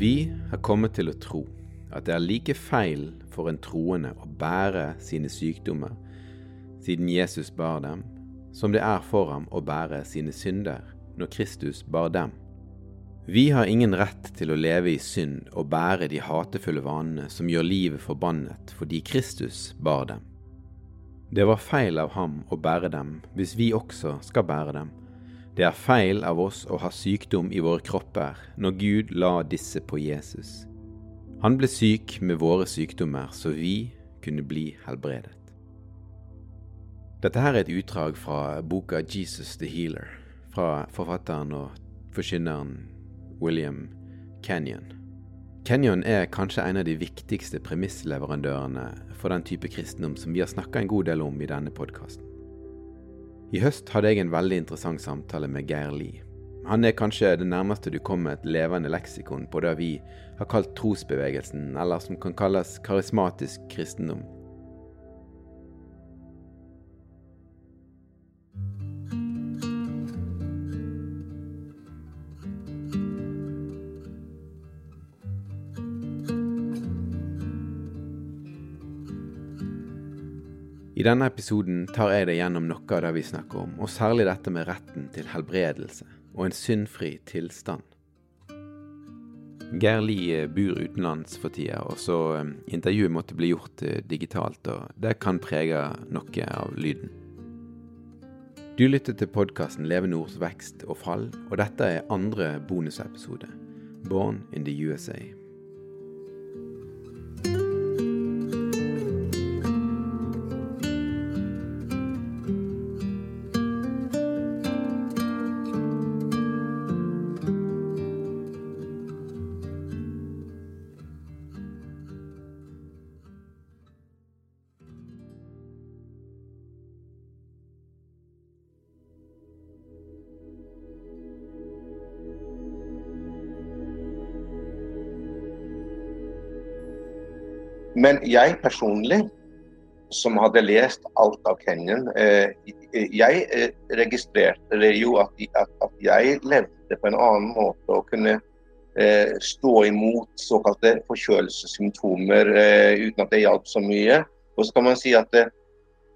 Vi har kommet til å tro at det er like feil for en troende å bære sine sykdommer, siden Jesus bar dem, som det er for ham å bære sine synder når Kristus bar dem. Vi har ingen rett til å leve i synd og bære de hatefulle vanene som gjør livet forbannet fordi Kristus bar dem. Det var feil av ham å bære dem hvis vi også skal bære dem. Det er feil av oss å ha sykdom i våre kropper når Gud la disse på Jesus. Han ble syk med våre sykdommer så vi kunne bli helbredet. Dette her er et utdrag fra boka Jesus the Healer, fra forfatteren og forkynneren William Kenyon. Kenyon er kanskje en av de viktigste premissleverandørene for den type kristendom som vi har snakka en god del om i denne podkasten. I høst hadde jeg en veldig interessant samtale med Geir Lie. Han er kanskje det nærmeste du kommer et levende leksikon på det vi har kalt trosbevegelsen, eller som kan kalles karismatisk kristendom. I denne episoden tar jeg deg gjennom noe av det vi snakker om, og særlig dette med retten til helbredelse og en syndfri tilstand. Geir Lie bor utenlands for tida, og så eh, intervjuet måtte bli gjort eh, digitalt, og det kan prege noe av lyden. Du lytter til podkasten Levende ords vekst og fall, og dette er andre bonusepisode, Born in the USA. Men jeg personlig, som hadde lest alt av Kenyon, eh, jeg eh, registrerte jo at, at, jeg levde på en annen måte og kunne eh, stå imot såkalte forkjølelsessymptomer uten at det hjalp så mye. Og så kan man si at det,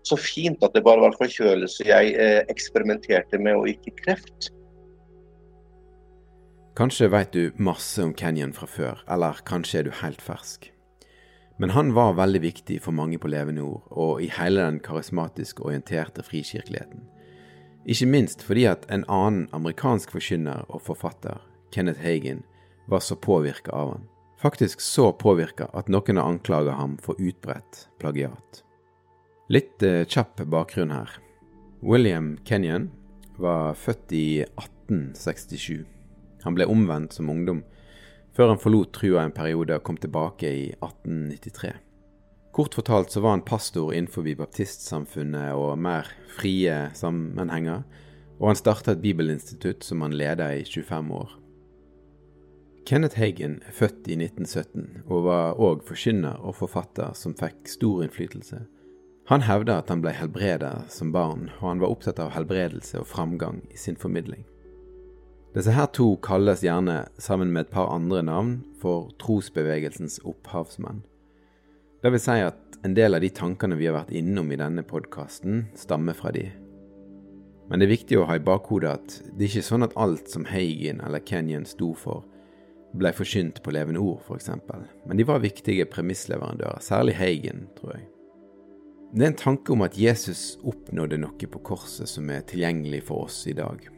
så fint at det bare var forkjølelse jeg eksperimenterte med, og ikke kreft. Kanskje vet du masse om Kenyon fra før, eller kanskje er du helt fersk. Men han var veldig viktig for mange på levende ord, og i hele den karismatisk orienterte frikirkeligheten. Ikke minst fordi at en annen amerikansk forkynner og forfatter, Kenneth Hagen, var så påvirka av han. Faktisk så påvirka at noen har anklaga ham for utbredt plagiat. Litt eh, kjapp bakgrunn her. William Kenyon var født i 1867. Han ble omvendt som ungdom før han forlot trua en periode og kom tilbake i 1893. Kort fortalt så var han pastor innenfor baptistsamfunnet og mer frie sammenhenger, og han starta et bibelinstitutt som han leda i 25 år. Kenneth Hagen er født i 1917 og var òg forkynner og forfatter som fikk stor innflytelse. Han hevda at han ble helbreda som barn, og han var opptatt av helbredelse og framgang i sin formidling. Disse her to kalles gjerne, sammen med et par andre navn, for trosbevegelsens opphavsmenn. Det vil si at en del av de tankene vi har vært innom i denne podkasten, stammer fra de. Men det er viktig å ha i bakhodet at det er ikke sånn at alt som Hagen eller Kenyon sto for, ble forkynt på levende ord, f.eks., men de var viktige premissleverandører, særlig Hagen, tror jeg. Det er en tanke om at Jesus oppnådde noe på korset som er tilgjengelig for oss i dag.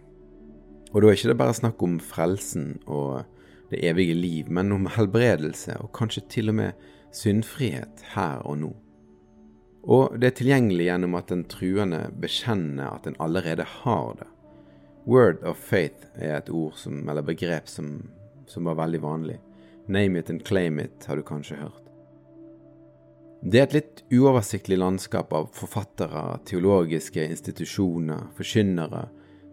Og da er ikke det bare snakk om frelsen og det evige liv, men om helbredelse og kanskje til og med syndfrihet her og nå. Og det er tilgjengelig gjennom at den truende bekjenner at en allerede har det. Word of faith er et ord som, eller begrep som, som var veldig vanlig. Name it and claim it har du kanskje hørt. Det er et litt uoversiktlig landskap av forfattere, teologiske institusjoner, forkynnere,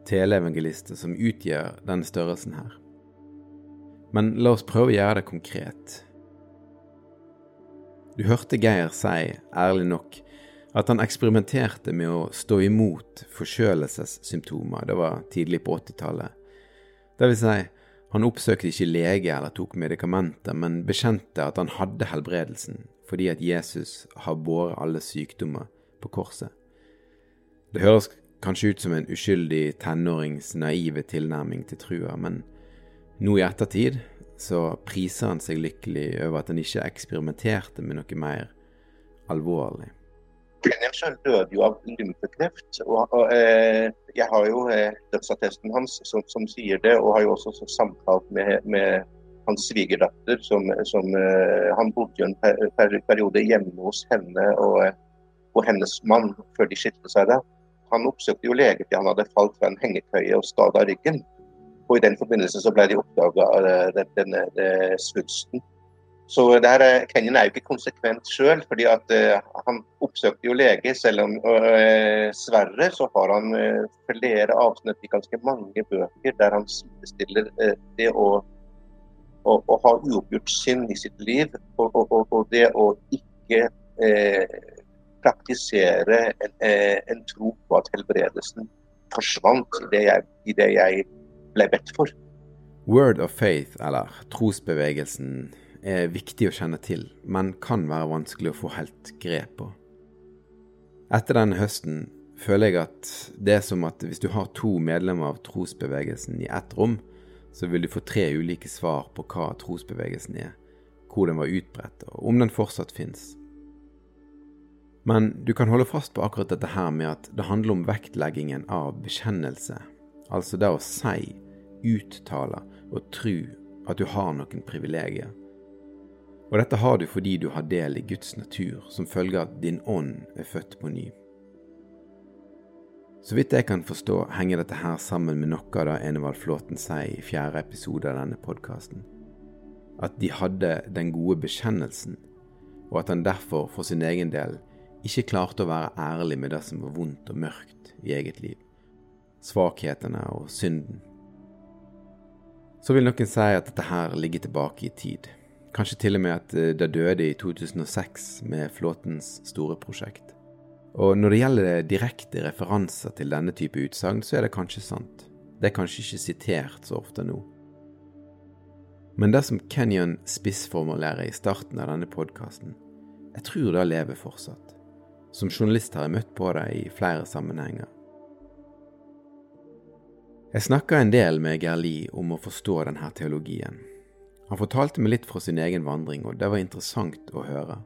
teleevangelister som utgjør denne størrelsen her. Men la oss prøve å gjøre det konkret. Du hørte Geir si, ærlig nok, at han eksperimenterte med å stå imot forkjølelsessymptomer. Det var tidlig på 80-tallet. Det vil si, han oppsøkte ikke lege eller tok medikamenter, men bekjente at han hadde helbredelsen fordi at Jesus har båret alle sykdommer på korset. Det høres kanskje ut som en uskyldig tenårings naive tilnærming til trua, men nå i ettertid så priser han seg lykkelig over at han ikke eksperimenterte med noe mer alvorlig. Selv døde jo av lymfekreft. og, og eh, Jeg har jo eh, dødsattesten hans som, som, sier det, og har jo også samtalt med, med hans svigerdatter. Som, som eh, Han bodde jo en per, per, periode hjemme hos henne og, og hennes mann før de skilte seg. da. Han oppsøkte jo lege fordi han hadde falt fra en hengekøye og skada ryggen. Og I den forbindelse så ble de oppdaga denne, denne svulsten. Så det her, Kenyon er jo ikke konsekvent sjøl, fordi at uh, han oppsøkte jo lege. Selv om uh, Sverre så har han uh, flere avsnitt i ganske mange bøker der han sidestiller det å, å, å, ha uoppgjort synd i sitt liv og, og, og det å ikke praktisere en, en, tro på at helbredelsen forsvant i det jeg, i det jeg ble bedt for. Word of faith, eller trosbevegelsen, er viktig å kjenne til, men kan være vanskelig å få helt grep på. Etter denne høsten føler jeg at det er som at hvis du har to medlemmer av trosbevegelsen i ett rom, så vil du få tre ulike svar på hva trosbevegelsen er, hvor den var utbredt, og om den fortsatt fins. Men du kan holde fast på akkurat dette her med at det handler om vektleggingen av bekjennelse, altså det å si uttale og tro at du har noen privilegier. Og dette har du fordi du har del i Guds natur, som følge av at din ånd er født på ny. Så vidt jeg kan forstå, henger dette her sammen med noe av det Enevald Flåten sier i fjerde episode av denne podkasten. At de hadde den gode bekjennelsen, og at han derfor for sin egen del ikke klarte å være ærlig med det som var vondt og mørkt i eget liv. Svakhetene og synden. Så vil noen si at dette her ligger tilbake i tid. Kanskje til og med at eh, det døde i 2006 med Flåtens store prosjekt. Og når det gjelder direkte referanser til denne type utsagn, så er det kanskje sant. Det er kanskje ikke sitert så ofte nå. Men det som Kenyon spissformulerer i starten av denne podkasten, jeg tror det lever fortsatt. Som journalist har jeg møtt på det i flere sammenhenger. Jeg snakka en del med Gerli om å forstå denne teologien. Han fortalte meg litt fra sin egen vandring, og det var interessant å høre.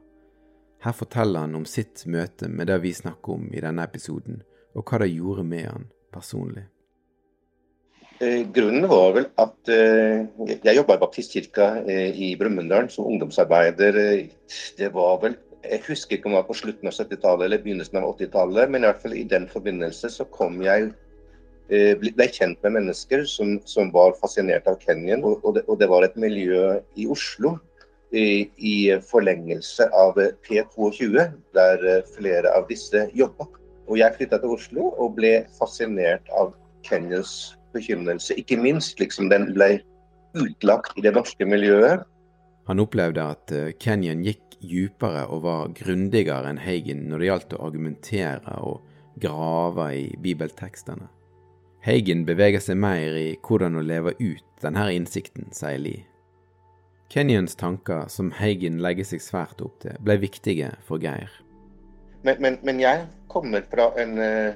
Her forteller han om sitt møte med det vi snakker om i denne episoden, og hva det gjorde med han personlig. Eh, grunnen var vel at eh, jeg jobba i Baptistkirka eh, i Brumunddal som ungdomsarbeider. Det var vel Jeg husker ikke om det var på slutten av 70-tallet eller begynnelsen av 80-tallet, men i hvert fall i den forbindelse så kom jeg ble kjent med mennesker som, som var fascinert av Kenyan. Og, og, det, og, det, var et miljø i Oslo i, i forlengelse av P22, der flere av disse jobba. Og jeg flytta til Oslo og ble fascinert av Kenyans bekymrelse. Ikke minst liksom den ble utlagt i det norske miljøet. Han opplevde at Kenyan gikk dypere og var grundigere enn Hagen når det gjaldt å argumentere og grave i bibeltekstene. Hagen beveger seg mer i hvordan å leve ut denne innsikten, sier Lee. Kenyans tanker, som Hagen legger seg svært opp til, ble viktige for Geir. Men, men, men jeg kommer fra en, eh,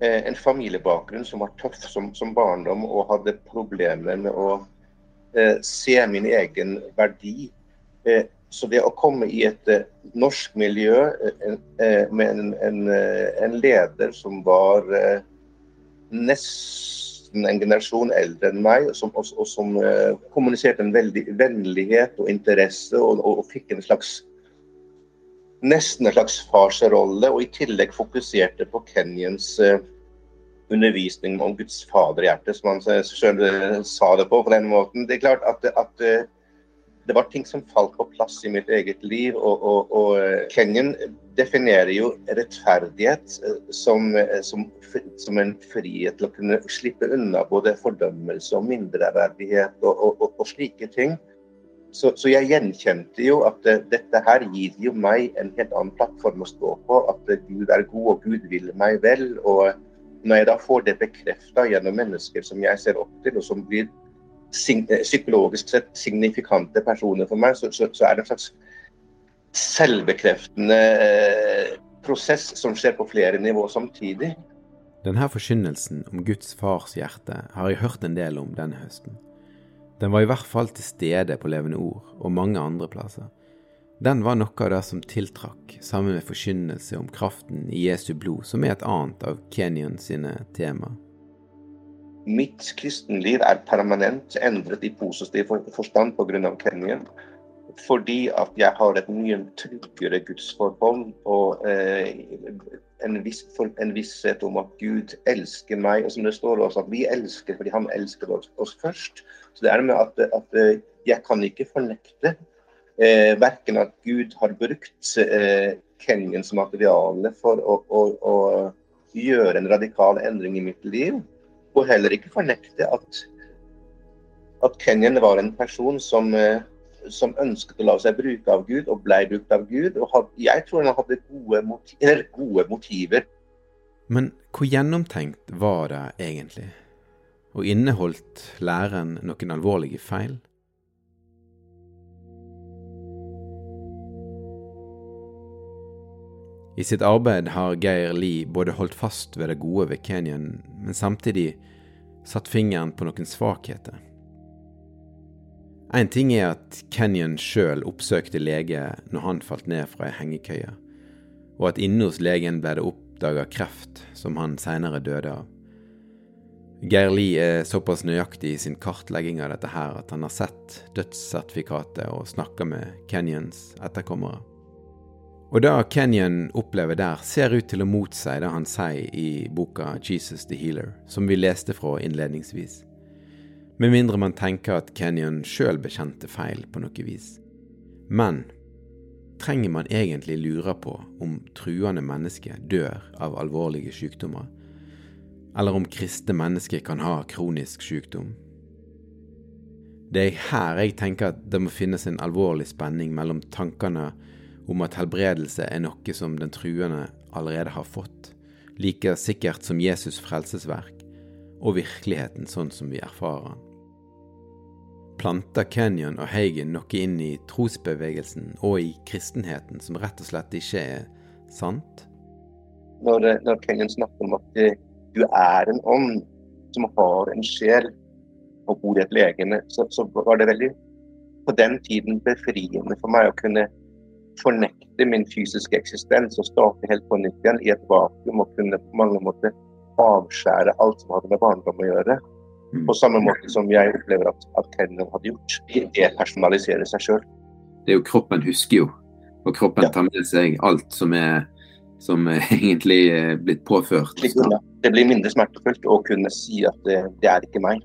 en, familiebakgrunn som var tøff som, som barndom, og hadde problemer med å eh, se min egen verdi. Eh, så det å komme i et uh, norsk miljø uh, uh, med en, en, en, leder som var nesten en generasjon eldre enn meg, som, og, og som kommuniserte en veldig vennlighet og interesse, og, og, og, fikk en slags nesten en slags farsrolle, og i tillegg fokuserte på Kenyans undervisning om Guds faderhjerte, som han selv sa det på på den måten. Det er klart at, at det var ting som falt på plass i mitt eget liv. Og, og, og eh, Kenyan definerer jo rettferdighet eh, som, eh, som, som, en frihet til å kunne slippe unna både fordømmelse og mindreverdighet og, og slike ting. Så, så, jeg gjenkjente jo at dette her gir jo meg en helt annen plattform å stå på. At Gud er god og Gud vil meg vel. Og når jeg da får det bekrefta gjennom mennesker som jeg ser opp til, og som blir psykologisk sett signifikante personer for meg, så, så, så er det en slags selvbekreftende eh, prosess som skjer på flere nivåer samtidig. Denne forkynnelsen om Guds fars hjerte har jeg hørt en del om denne høsten. Den var i hvert fall til stede på Levende Ord og mange andre plasser. Den var noe av det som tiltrakk, sammen med forkynnelse om kraften i Jesu blod, som er et annet av Kenyon sine temaer. Mitt kristenliv er permanent endret i positiv forstand pga. Kenyan. Fordi at jeg har et mye tryggere gudsforhold og eh, en, viss, en, visshet om at Gud elsker meg. Og som det står også, at vi elsker fordi han elsker oss, oss først. Så det er med at, at eh, jeg kan ikke fornekte eh, verken at Gud har brukt eh, Kenyans materiale for å, å, å gjøre en radikal endring i mitt liv og heller ikke fornekte at, at Kenyan var en person som, eh, som, ønsket å la seg bruke av Gud, og ble brukt av Gud. og had, Jeg tror han hadde gode, motiv, gode motiver. Men hvor gjennomtenkt var det egentlig? Og inneholdt læreren noen alvorlige feil? I sitt arbeid har Geir Lie både holdt fast ved det gode ved Kenyan, men samtidig satt fingeren på noen svakheter. En ting er at Kenyan sjøl oppsøkte lege når han falt ned fra ei hengekøye, og at inne hos legen ble det oppdaga kreft som han seinere døde av. Geir Lie er såpass nøyaktig i sin kartlegging av dette her at han har sett dødssertifikatet og snakka med Kenyans etterkommere. Og det Kenyan opplever der, ser ut til å motsi det han sier i boka 'Jesus the Healer', som vi leste fra innledningsvis. Med mindre man tenker at Kenyan sjøl bekjente feil på noe vis. Men trenger man egentlig lure på om truende mennesker dør av alvorlige sykdommer? Eller om kristne mennesker kan ha kronisk sykdom? Det er her jeg tenker at det må finnes en alvorlig spenning mellom tankene om at helbredelse er noe som den truende allerede har fått, like sikkert som Jesus' frelsesverk, og virkeligheten sånn som vi erfarer den. Planter Kenyon og Hagen noe inn i trosbevegelsen og i kristenheten som rett og slett ikke er sant? Når, når Kenyon snakker om at du er en ånd som har en sjel og bor i et legeme, så, så var det veldig på den tiden befriende for meg å kunne fornekte min fysiske eksistens og starte helt på nytt igjen i et vakuum og kunne på mange måter avskjære alt som hadde med barndom å gjøre. Mm. På samme måte som jeg opplever at, at Kenneth hadde gjort. Det personaliserer seg sjøl. Det er jo kroppen husker jo, og kroppen tar med seg alt som er som er egentlig er blitt påført. Det blir mindre smertefullt å kunne si at det, det er ikke meg.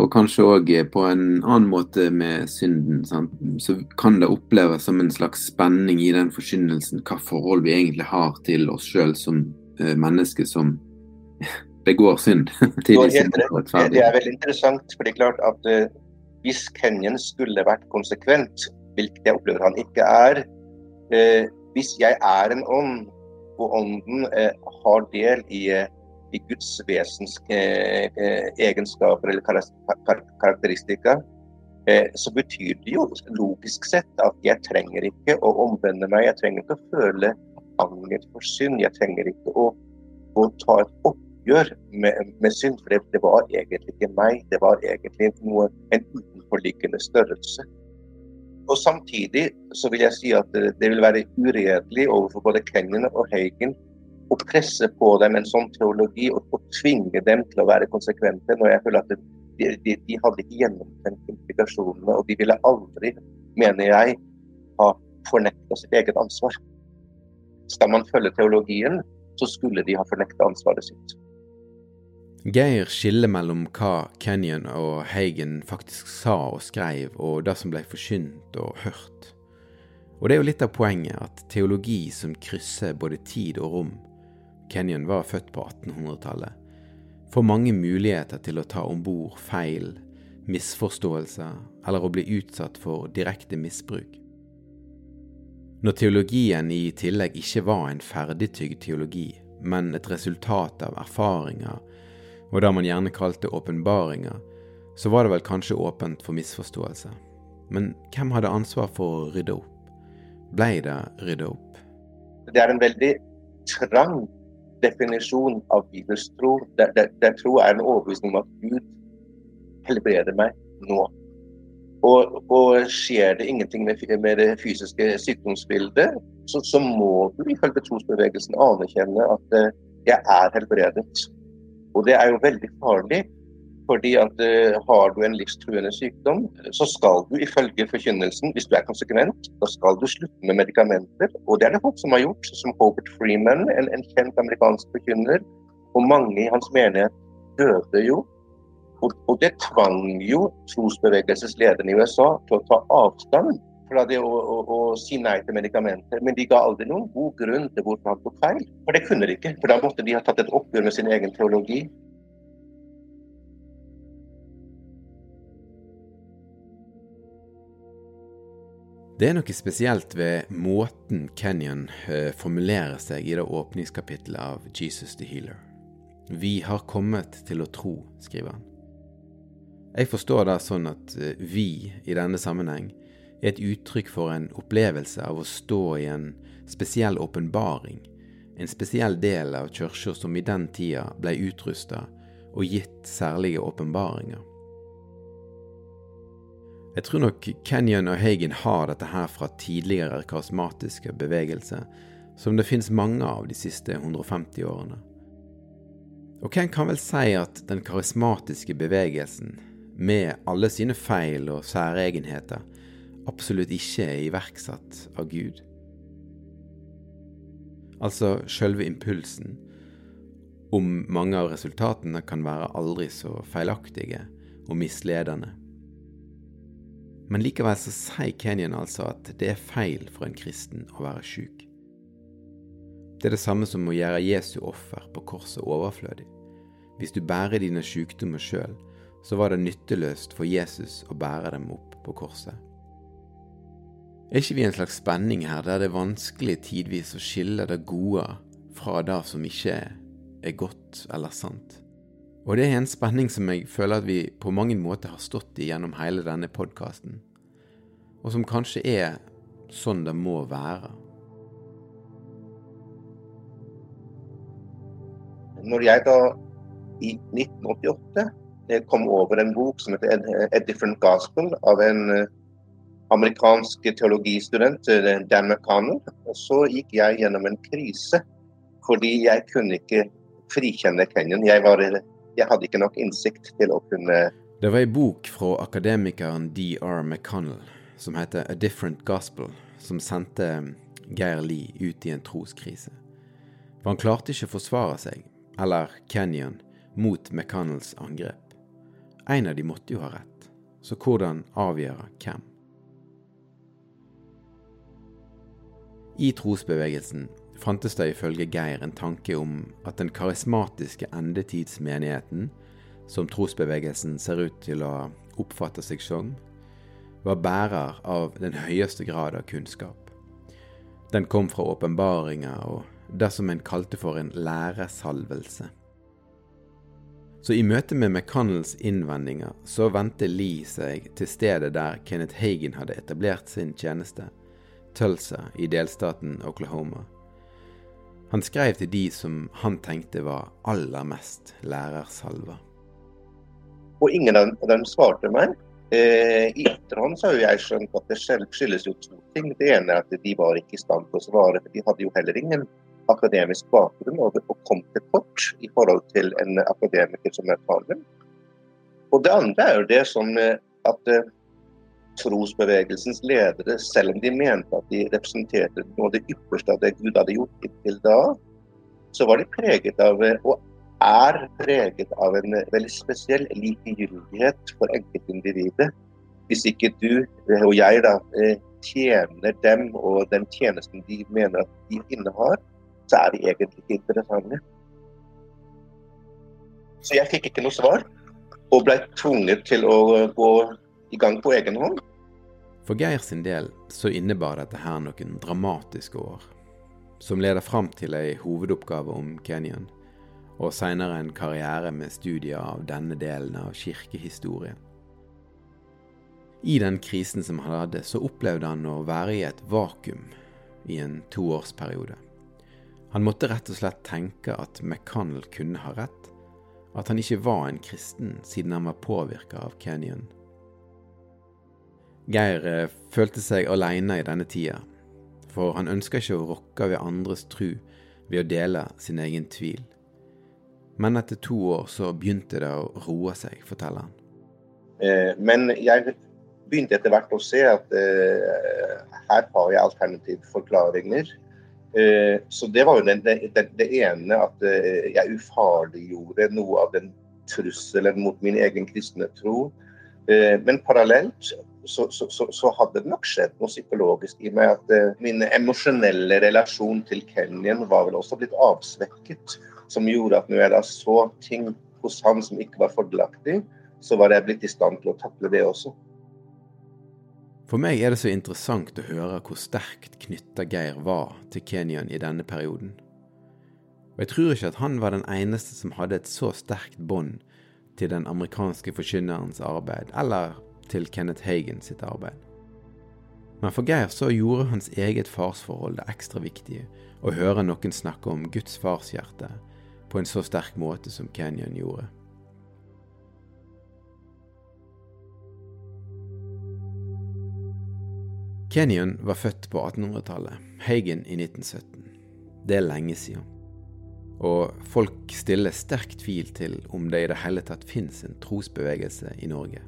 Og kanskje òg på en annen måte med synden, sant? så kan det oppleves som en slags spenning i den forkynnelsen hva forhold vi egentlig har til oss sjøl som uh, mennesker som begår synd. det, det er veldig interessant, for det er klart at uh, hvis Kenyan skulle vært konsekvent, hvilket jeg opplever han ikke er, uh, hvis jeg er en ånd, og ånden eh, har del i, eh, i Guds vesens eh, eh, egenskaper eller kar kar karakteristika, eh, så betyr det jo logisk sett at jeg trenger ikke å omvende meg. Jeg trenger ikke å føle anger for synd. Jeg trenger ikke å, å ta et oppgjør med, med synd, for det, det, var egentlig ikke meg. Det var egentlig noe, en utenforliggende størrelse. Og Samtidig så vil jeg si at det vil være uredelig overfor både Kenyon og Hagen å presse på dem en sånn teologi og, og, tvinge dem til å være konsekvente. når jeg føler at de, de, de hadde ikke gjennomtenkt implikasjonene, og de ville aldri, mener jeg, ha fornekta sitt eget ansvar. Skal man følge teologien, så skulle de ha fornekta ansvaret sitt. Geir skiller mellom hva Kenyon og Hagen faktisk sa og skrev, og det som ble forkynt og hørt. Og det er jo litt av poenget, at teologi som krysser både tid og rom Kenyon var født på 1800-tallet får mange muligheter til å ta om bord feil, misforståelser eller å bli utsatt for direkte misbruk. Når teologien i tillegg ikke var en ferdigtygd teologi, men et resultat av erfaringer og det man gjerne kalte åpenbaringer, så var det vel kanskje åpent for misforståelse. Men hvem hadde ansvar for å rydde opp? Blei det rydda opp? Det er en veldig trang definisjon av Bibels tro. Der, der, der tro er en overbevisning om at Gud helbreder meg nå. Og, og, skjer det ingenting med, med det fysiske sykdomsbildet, så, så, må du ifølge trosbevegelsen anerkjenne at uh, jeg er helbredet. Og det er jo veldig farlig. Fordi at uh, Har du en livstruende sykdom, så skal du ifølge forkynnelsen, hvis du er konsekvent, da skal du slutte med medikamenter. Og det er det folk som har gjort, som Hobert Freeman, en, en kjent amerikansk forkynner. Og mange i hans menighet døde jo. Og, og det tvang jo trosbevegelseslederne i USA til å ta avstand fra det å, å, å, si nei til medikamenter. Men de ga aldri noen god grunn til hvorfor han tok feil. For det kunne de ikke. For da måtte de ha tatt et oppgjør med sin egen teologi. Det er noe spesielt ved måten Kenyon uh, formulerer seg i det åpningskapittelet av Jesus the Healer. Vi har kommet til å tro, skriver han. Jeg forstår det sånn at uh, vi i denne sammenheng er et uttrykk for en opplevelse av å stå i en spesiell åpenbaring, en spesiell del av kirka som i den tida ble utrusta og gitt særlige åpenbaringer. Jeg tror nok Kenyon og Hagen har dette her fra tidligere karismatiske bevegelser, som det finnes mange av de siste 150 årene. Og hvem kan vel si at den karismatiske bevegelsen, med alle sine feil og særegenheter, absolutt ikke er iverksatt av Gud. Altså sjølve impulsen, om mange av resultatene kan være aldri så feilaktige og misledende. Men likevel så sier Kenyan altså at det er feil for en kristen å være sjuk. Det er det samme som å gjøre Jesu offer på korset overflødig. Hvis du bærer dine sykdommer sjøl, så var det nytteløst for Jesus å bære dem opp på korset. Er ikke vi en slags spenning her, der det er vanskelig tidvis å skille det gode fra det som ikke er godt eller sant? Og det er en spenning som jeg føler at vi på mange måter har stått i gjennom hele denne podkasten, og som kanskje er sånn det må være. Når jeg da i 1988 kom over en bok som heter A Different Gospel av en amerikansk teologistudent, eh, Dan McConnell. Og så gikk jeg gjennom en krise fordi jeg kunne ikke frikjenne Kenyon. Jeg, var, jeg hadde ikke nok innsikt til å kunne Det var ei bok fra akademikeren DR McConnell som heter A Different Gospel, som sendte Geir Lie ut i en troskrise. For han klarte ikke å forsvare seg, eller Kenyon, mot McConnells angrep. En av de måtte jo ha rett, så hvordan avgjøre hvem? I trosbevegelsen fantes det ifølge Geir en tanke om at den karismatiske endetidsmenigheten, som trosbevegelsen ser ut til å oppfatte seg som, var bærer av den høyeste grad av kunnskap. Den kom fra åpenbaringer og det som en kalte for en læresalvelse. Så i møte med McConnells innvendinger så vendte Lee seg til stedet der Kenneth Hagen hadde etablert sin tjeneste, Tulsa i delstaten Oklahoma. Han skrev til de som han tenkte var aller mest lærersalva. Og ingen av dem svarte meg. Eh, I etterhånd så har jeg skjønt at det skyldes jo to ting. Det ene er at de var ikke i stand til å svare, for de hadde jo heller ingen akademisk bakgrunn og, kom til kort i forhold til en akademiker som er Tarmen. Og det andre er jo det som eh, at uh, trosbevegelsens ledere, selv om de mente at de representerte noe av det ypperste av det Gud hadde gjort inntil da, så var de preget av, eh, og er preget av en veldig spesiell likegyldighet for enkeltindividet. Hvis ikke du og jeg da tjener dem og den tjenesten de mener at de innehar, så er de egentlig ikke interessante. Så jeg fikk ikke noe svar, og ble tvunget til å gå i gang på egen hånd. For Geir sin del så innebar dette her noen dramatiske år, som leder fram til ei hovedoppgave om Kenyan, og seinere en karriere med studier av denne delen av kirkehistorien. I den krisen som han hadde, så opplevde han å være i et vakuum i en toårsperiode. Han måtte rett og slett tenke at McConnell kunne ha rett, at han ikke var en kristen siden han var påvirka av Kenyon. Geir eh, følte seg aleine i denne tida, for han ønska ikke å rokke ved andres tru ved å dele sin egen tvil. Men etter to år så begynte det å roe seg, forteller han. Eh, men jeg begynte etter hvert å se at eh, her har jeg alternative forklaringer. Så det var jo det, det, det ene, at jeg ufarliggjorde noe av den trusselen mot min egen kristne tro. Men parallelt så, så, så, hadde det nok skjedd noe psykologisk i meg at min emosjonelle relasjon til Kenyan var vel også blitt avsvekket. Som gjorde at når jeg da så ting hos han som ikke var fordelaktig, så var jeg blitt i stand til å takle det også. For meg er det så interessant å høre hvor sterkt knytta Geir var til Kenyan i denne perioden. Og jeg tror ikke at han var den eneste som hadde et så sterkt bånd til den amerikanske forkynnerens arbeid, eller til Kenneth Hagen sitt arbeid. Men for Geir så gjorde hans eget farsforhold det ekstra viktig å høre noen snakke om Guds farshjerte på en så sterk måte som Kenyon gjorde. Kenyon var født på 1800-tallet, Hagen i 1917. Det er lenge siden. Og folk stiller sterk tvil til om det i det hele tatt fins en trosbevegelse i Norge.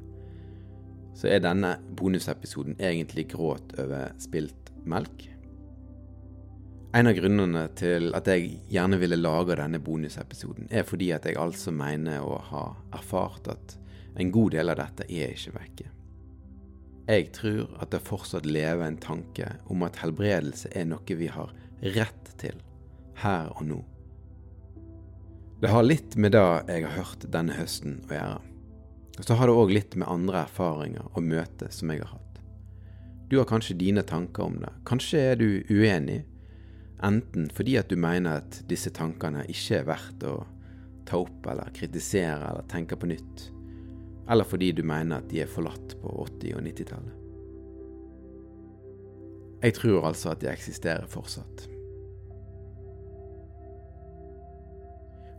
Så er denne bonusepisoden egentlig gråt over spilt melk? En av grunnene til at jeg gjerne ville lage denne bonusepisoden, er fordi at jeg altså mener å ha erfart at en god del av dette er ikke vekke. Jeg tror at det fortsatt lever en tanke om at helbredelse er noe vi har rett til, her og nå. Det har litt med det jeg har hørt denne høsten å gjøre. Så har det òg litt med andre erfaringer og møter som jeg har hatt. Du har kanskje dine tanker om det. Kanskje er du uenig, enten fordi at du mener at disse tankene ikke er verdt å ta opp eller kritisere eller tenke på nytt eller fordi du mener at de er forlatt på 80- og 90-tallet. Jeg tror altså at de eksisterer fortsatt.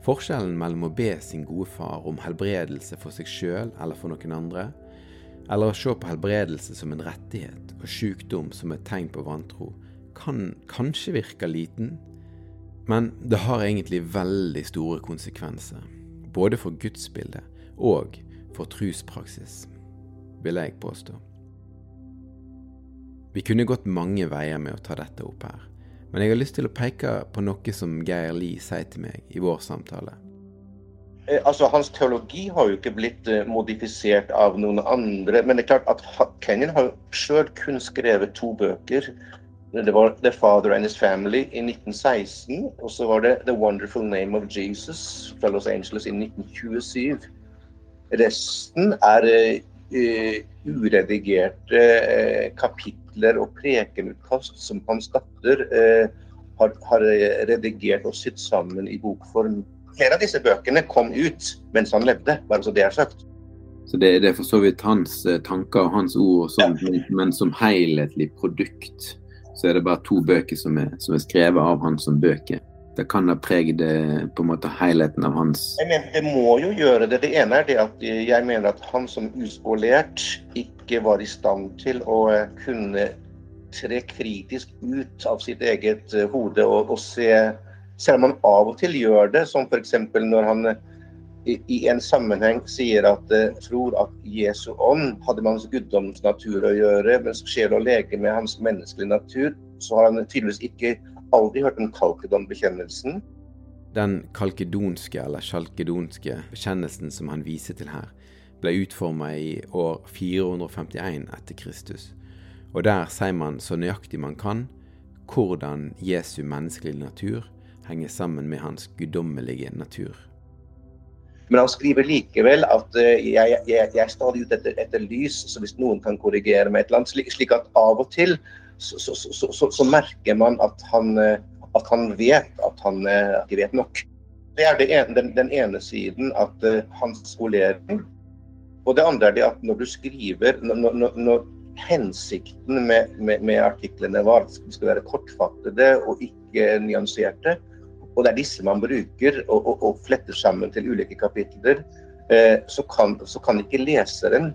Forskjellen mellom å be sin gode far om helbredelse for seg sjøl eller for noen andre, eller å se på helbredelse som en rettighet og sykdom som et tegn på vantro, kan kanskje virke liten, men det har egentlig veldig store konsekvenser, både for gudsbildet og for truspraksis, vil jeg påstå. Vi kunne gått mange veier med å ta dette opp her, Men jeg har lyst til å peke på noe som Geir Lie sier til meg i vår samtale. Eh, altså, Hans teologi har jo ikke blitt eh, modifisert av noen andre. Men det er klart at Kenyon har sjøl kun skrevet to bøker. Det var 'The Father and His Family' i 1916, og så var det 'The Wonderful Name of Jesus' fra Los Angeles i 1927. Resten er uh, uredigerte uh, kapitler og prekenutkast som hans datter uh, har, har, redigert og sydd sammen i bokform. Flere av disse bøkene kom ut mens han levde, bare så det er sagt. Så det, det er for så vidt hans tanker og hans ord, og sånt, ja. men som helhetlig produkt så er det bare to bøker som er, som er skrevet av han som bøker. Det kan ha preget på en måte helheten av hans Jeg mener, Det må jo gjøre det. Det ene er det at jeg mener at han som uskolert ikke var i stand til å eh, kunne tre kritisk ut av sitt eget eh, hode og, og se Selv om han av og til gjør det, som f.eks. når han i en sammenheng sier at tror at Jesu ånd hadde med hans guddomsnatur å gjøre, mens sjel og lege med hans menneskelige natur, så har han tydeligvis ikke aldri hørt om kalkedon-bekjennelsen. Den kalkedonske eller sjalkedonske bekjennelsen som han viser til her, ble utforma i år 451 etter Kristus. Og der sier man så nøyaktig man kan hvordan Jesu menneskelige natur henger sammen med hans guddommelige natur. Men han skriver likevel at uh, jeg, jeg, jeg, er stadig ute etter, etter, lys, så hvis noen kan korrigere meg et eller annet, slik, slik at av og til så, så, så, så merker man at han, uh, at han, vet at han uh, ikke vet nok. Det er det ene, den, den, ene siden, at hans skolering. Og det andre er det at når du skriver når, når, når hensikten med, med, med, artiklene var at de skal være kortfattede og ikke nyanserte, og det er disse man bruker og, og, og fletter sammen til ulike kapitler, eh, så, kan, så, kan, ikke leseren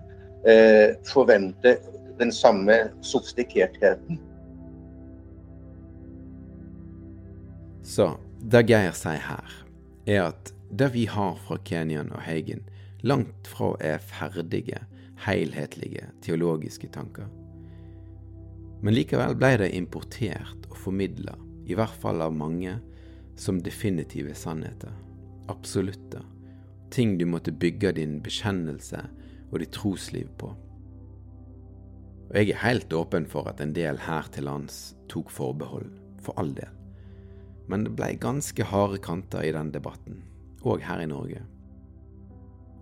eh, forvente den samme sofistikertheten. Så det Geir sier her, er at det vi har fra Kenyan og Hagen, langt fra er ferdige, helhetlige teologiske tanker. Men likevel ble det importert og formidla, i hvert fall av mange, som definitive sannheter, absolutte, ting du måtte bygge din bekjennelse og ditt trosliv på. Og jeg er helt åpen for at en del her til lands tok forbehold, for all del. Men det blei ganske harde kanter i den debatten, òg her i Norge.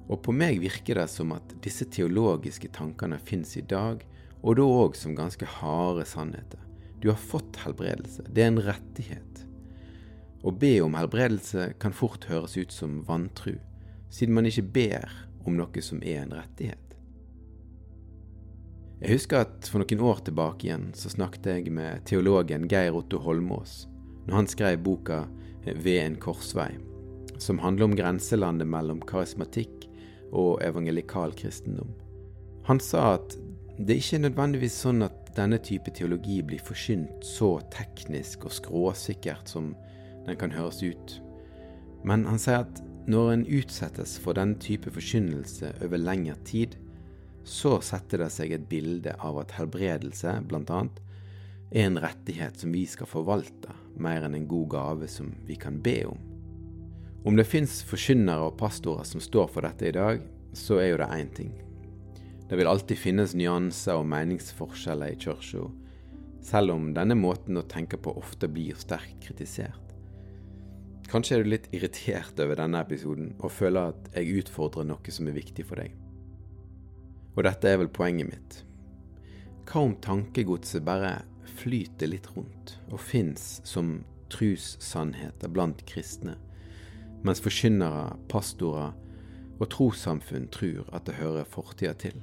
Og på meg virker det som at disse teologiske tankene fins i dag, og da òg som ganske harde sannheter. Du har fått helbredelse, det er en rettighet. Å be om helbredelse kan fort høres ut som vantru, siden man ikke ber om noe som er en rettighet. Jeg husker at for noen år tilbake igjen så snakket jeg med teologen Geir Otto Holmås når han skrev boka Ved en korsvei, som handler om grenselandet mellom karismatikk og evangelikal kristendom. Han sa at det ikke er nødvendigvis sånn at denne type teologi blir forkynt så teknisk og skråsikkert som den kan høres ut. Men han sier at når en utsettes for denne type forkynnelse over lengre tid, så setter det seg et bilde av at helbredelse, bl.a., er en rettighet som vi skal forvalte, mer enn en god gave som vi kan be om. Om det fins forkynnere og pastorer som står for dette i dag, så er jo det én ting. Det vil alltid finnes nyanser og meningsforskjeller i kirka, selv om denne måten å tenke på ofte blir sterkt kritisert. Kanskje er du litt irritert over denne episoden og føler at jeg utfordrer noe som er viktig for deg. Og dette er vel poenget mitt. Hva om tankegodset bare flyter litt rundt og fins som trussannheter blant kristne, mens forkynnere, pastorer og trossamfunn tror at det hører fortida til?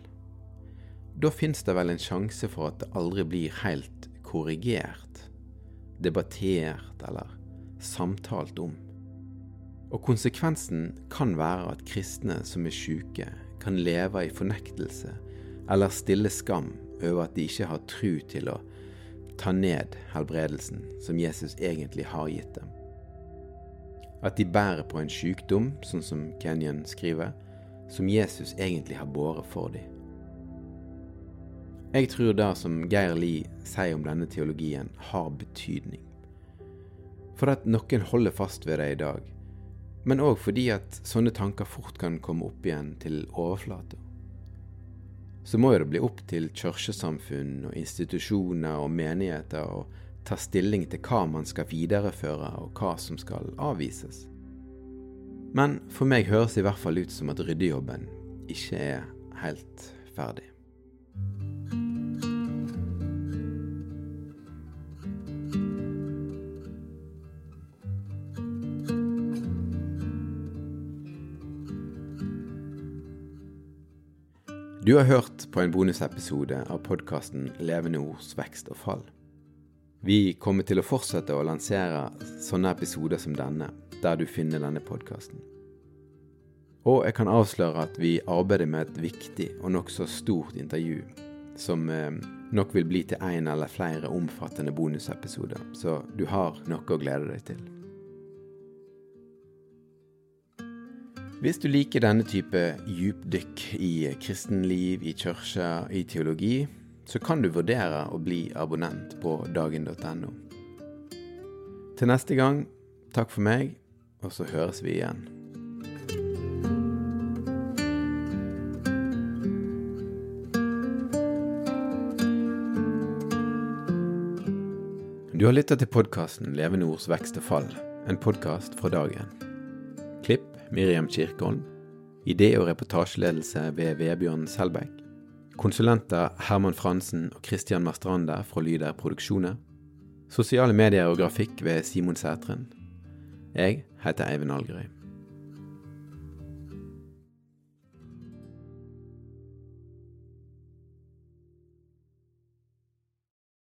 Da fins det vel en sjanse for at det aldri blir helt korrigert, debattert eller samtalt om. Og konsekvensen kan være at kristne som er syke, kan leve i fornektelse eller stille skam over at de ikke har tru til å ta ned helbredelsen som Jesus egentlig har gitt dem. At de bærer på en sykdom, sånn som Kenyan skriver, som Jesus egentlig har båret for dem. Jeg tror det som Geir Lie sier om denne teologien, har betydning For at noen holder fast ved det i dag, men òg fordi at sånne tanker fort kan komme opp igjen til overflata. Så må jo det bli opp til kirkesamfunn og institusjoner og menigheter å ta stilling til hva man skal videreføre og hva som skal avvises. Men for meg høres det i hvert fall ut som at ryddejobben ikke er helt ferdig. Du har hørt på en bonusepisode av podkasten Levende ords vekst og fall. Vi kommer til å fortsette å lansere sånne episoder som denne, der du finner denne podkasten. Og jeg kan avsløre at vi arbeider med et viktig og nokså stort intervju, som eh, nok vil bli til en eller flere omfattende bonusepisoder, så du har noe å glede deg til. Hvis du liker denne type djupdykk i kristenliv, i kirke, i teologi, så kan du vurdere å bli abonnent på dagen.no. Til neste gang, takk for meg, og så høres vi igjen. Du har lytta til podkasten Levende ords vekst og fall, en podkast fra dagen. Miriam Kirkeholm. Idé- og reportasjeledelse ved Vebjørn Selbekk. Konsulenter Herman Fransen og Christian Marstrande fra Lyder Produksjoner. Sosiale medier og grafikk ved Simon Sætren. Jeg heter Eivind Algerøy.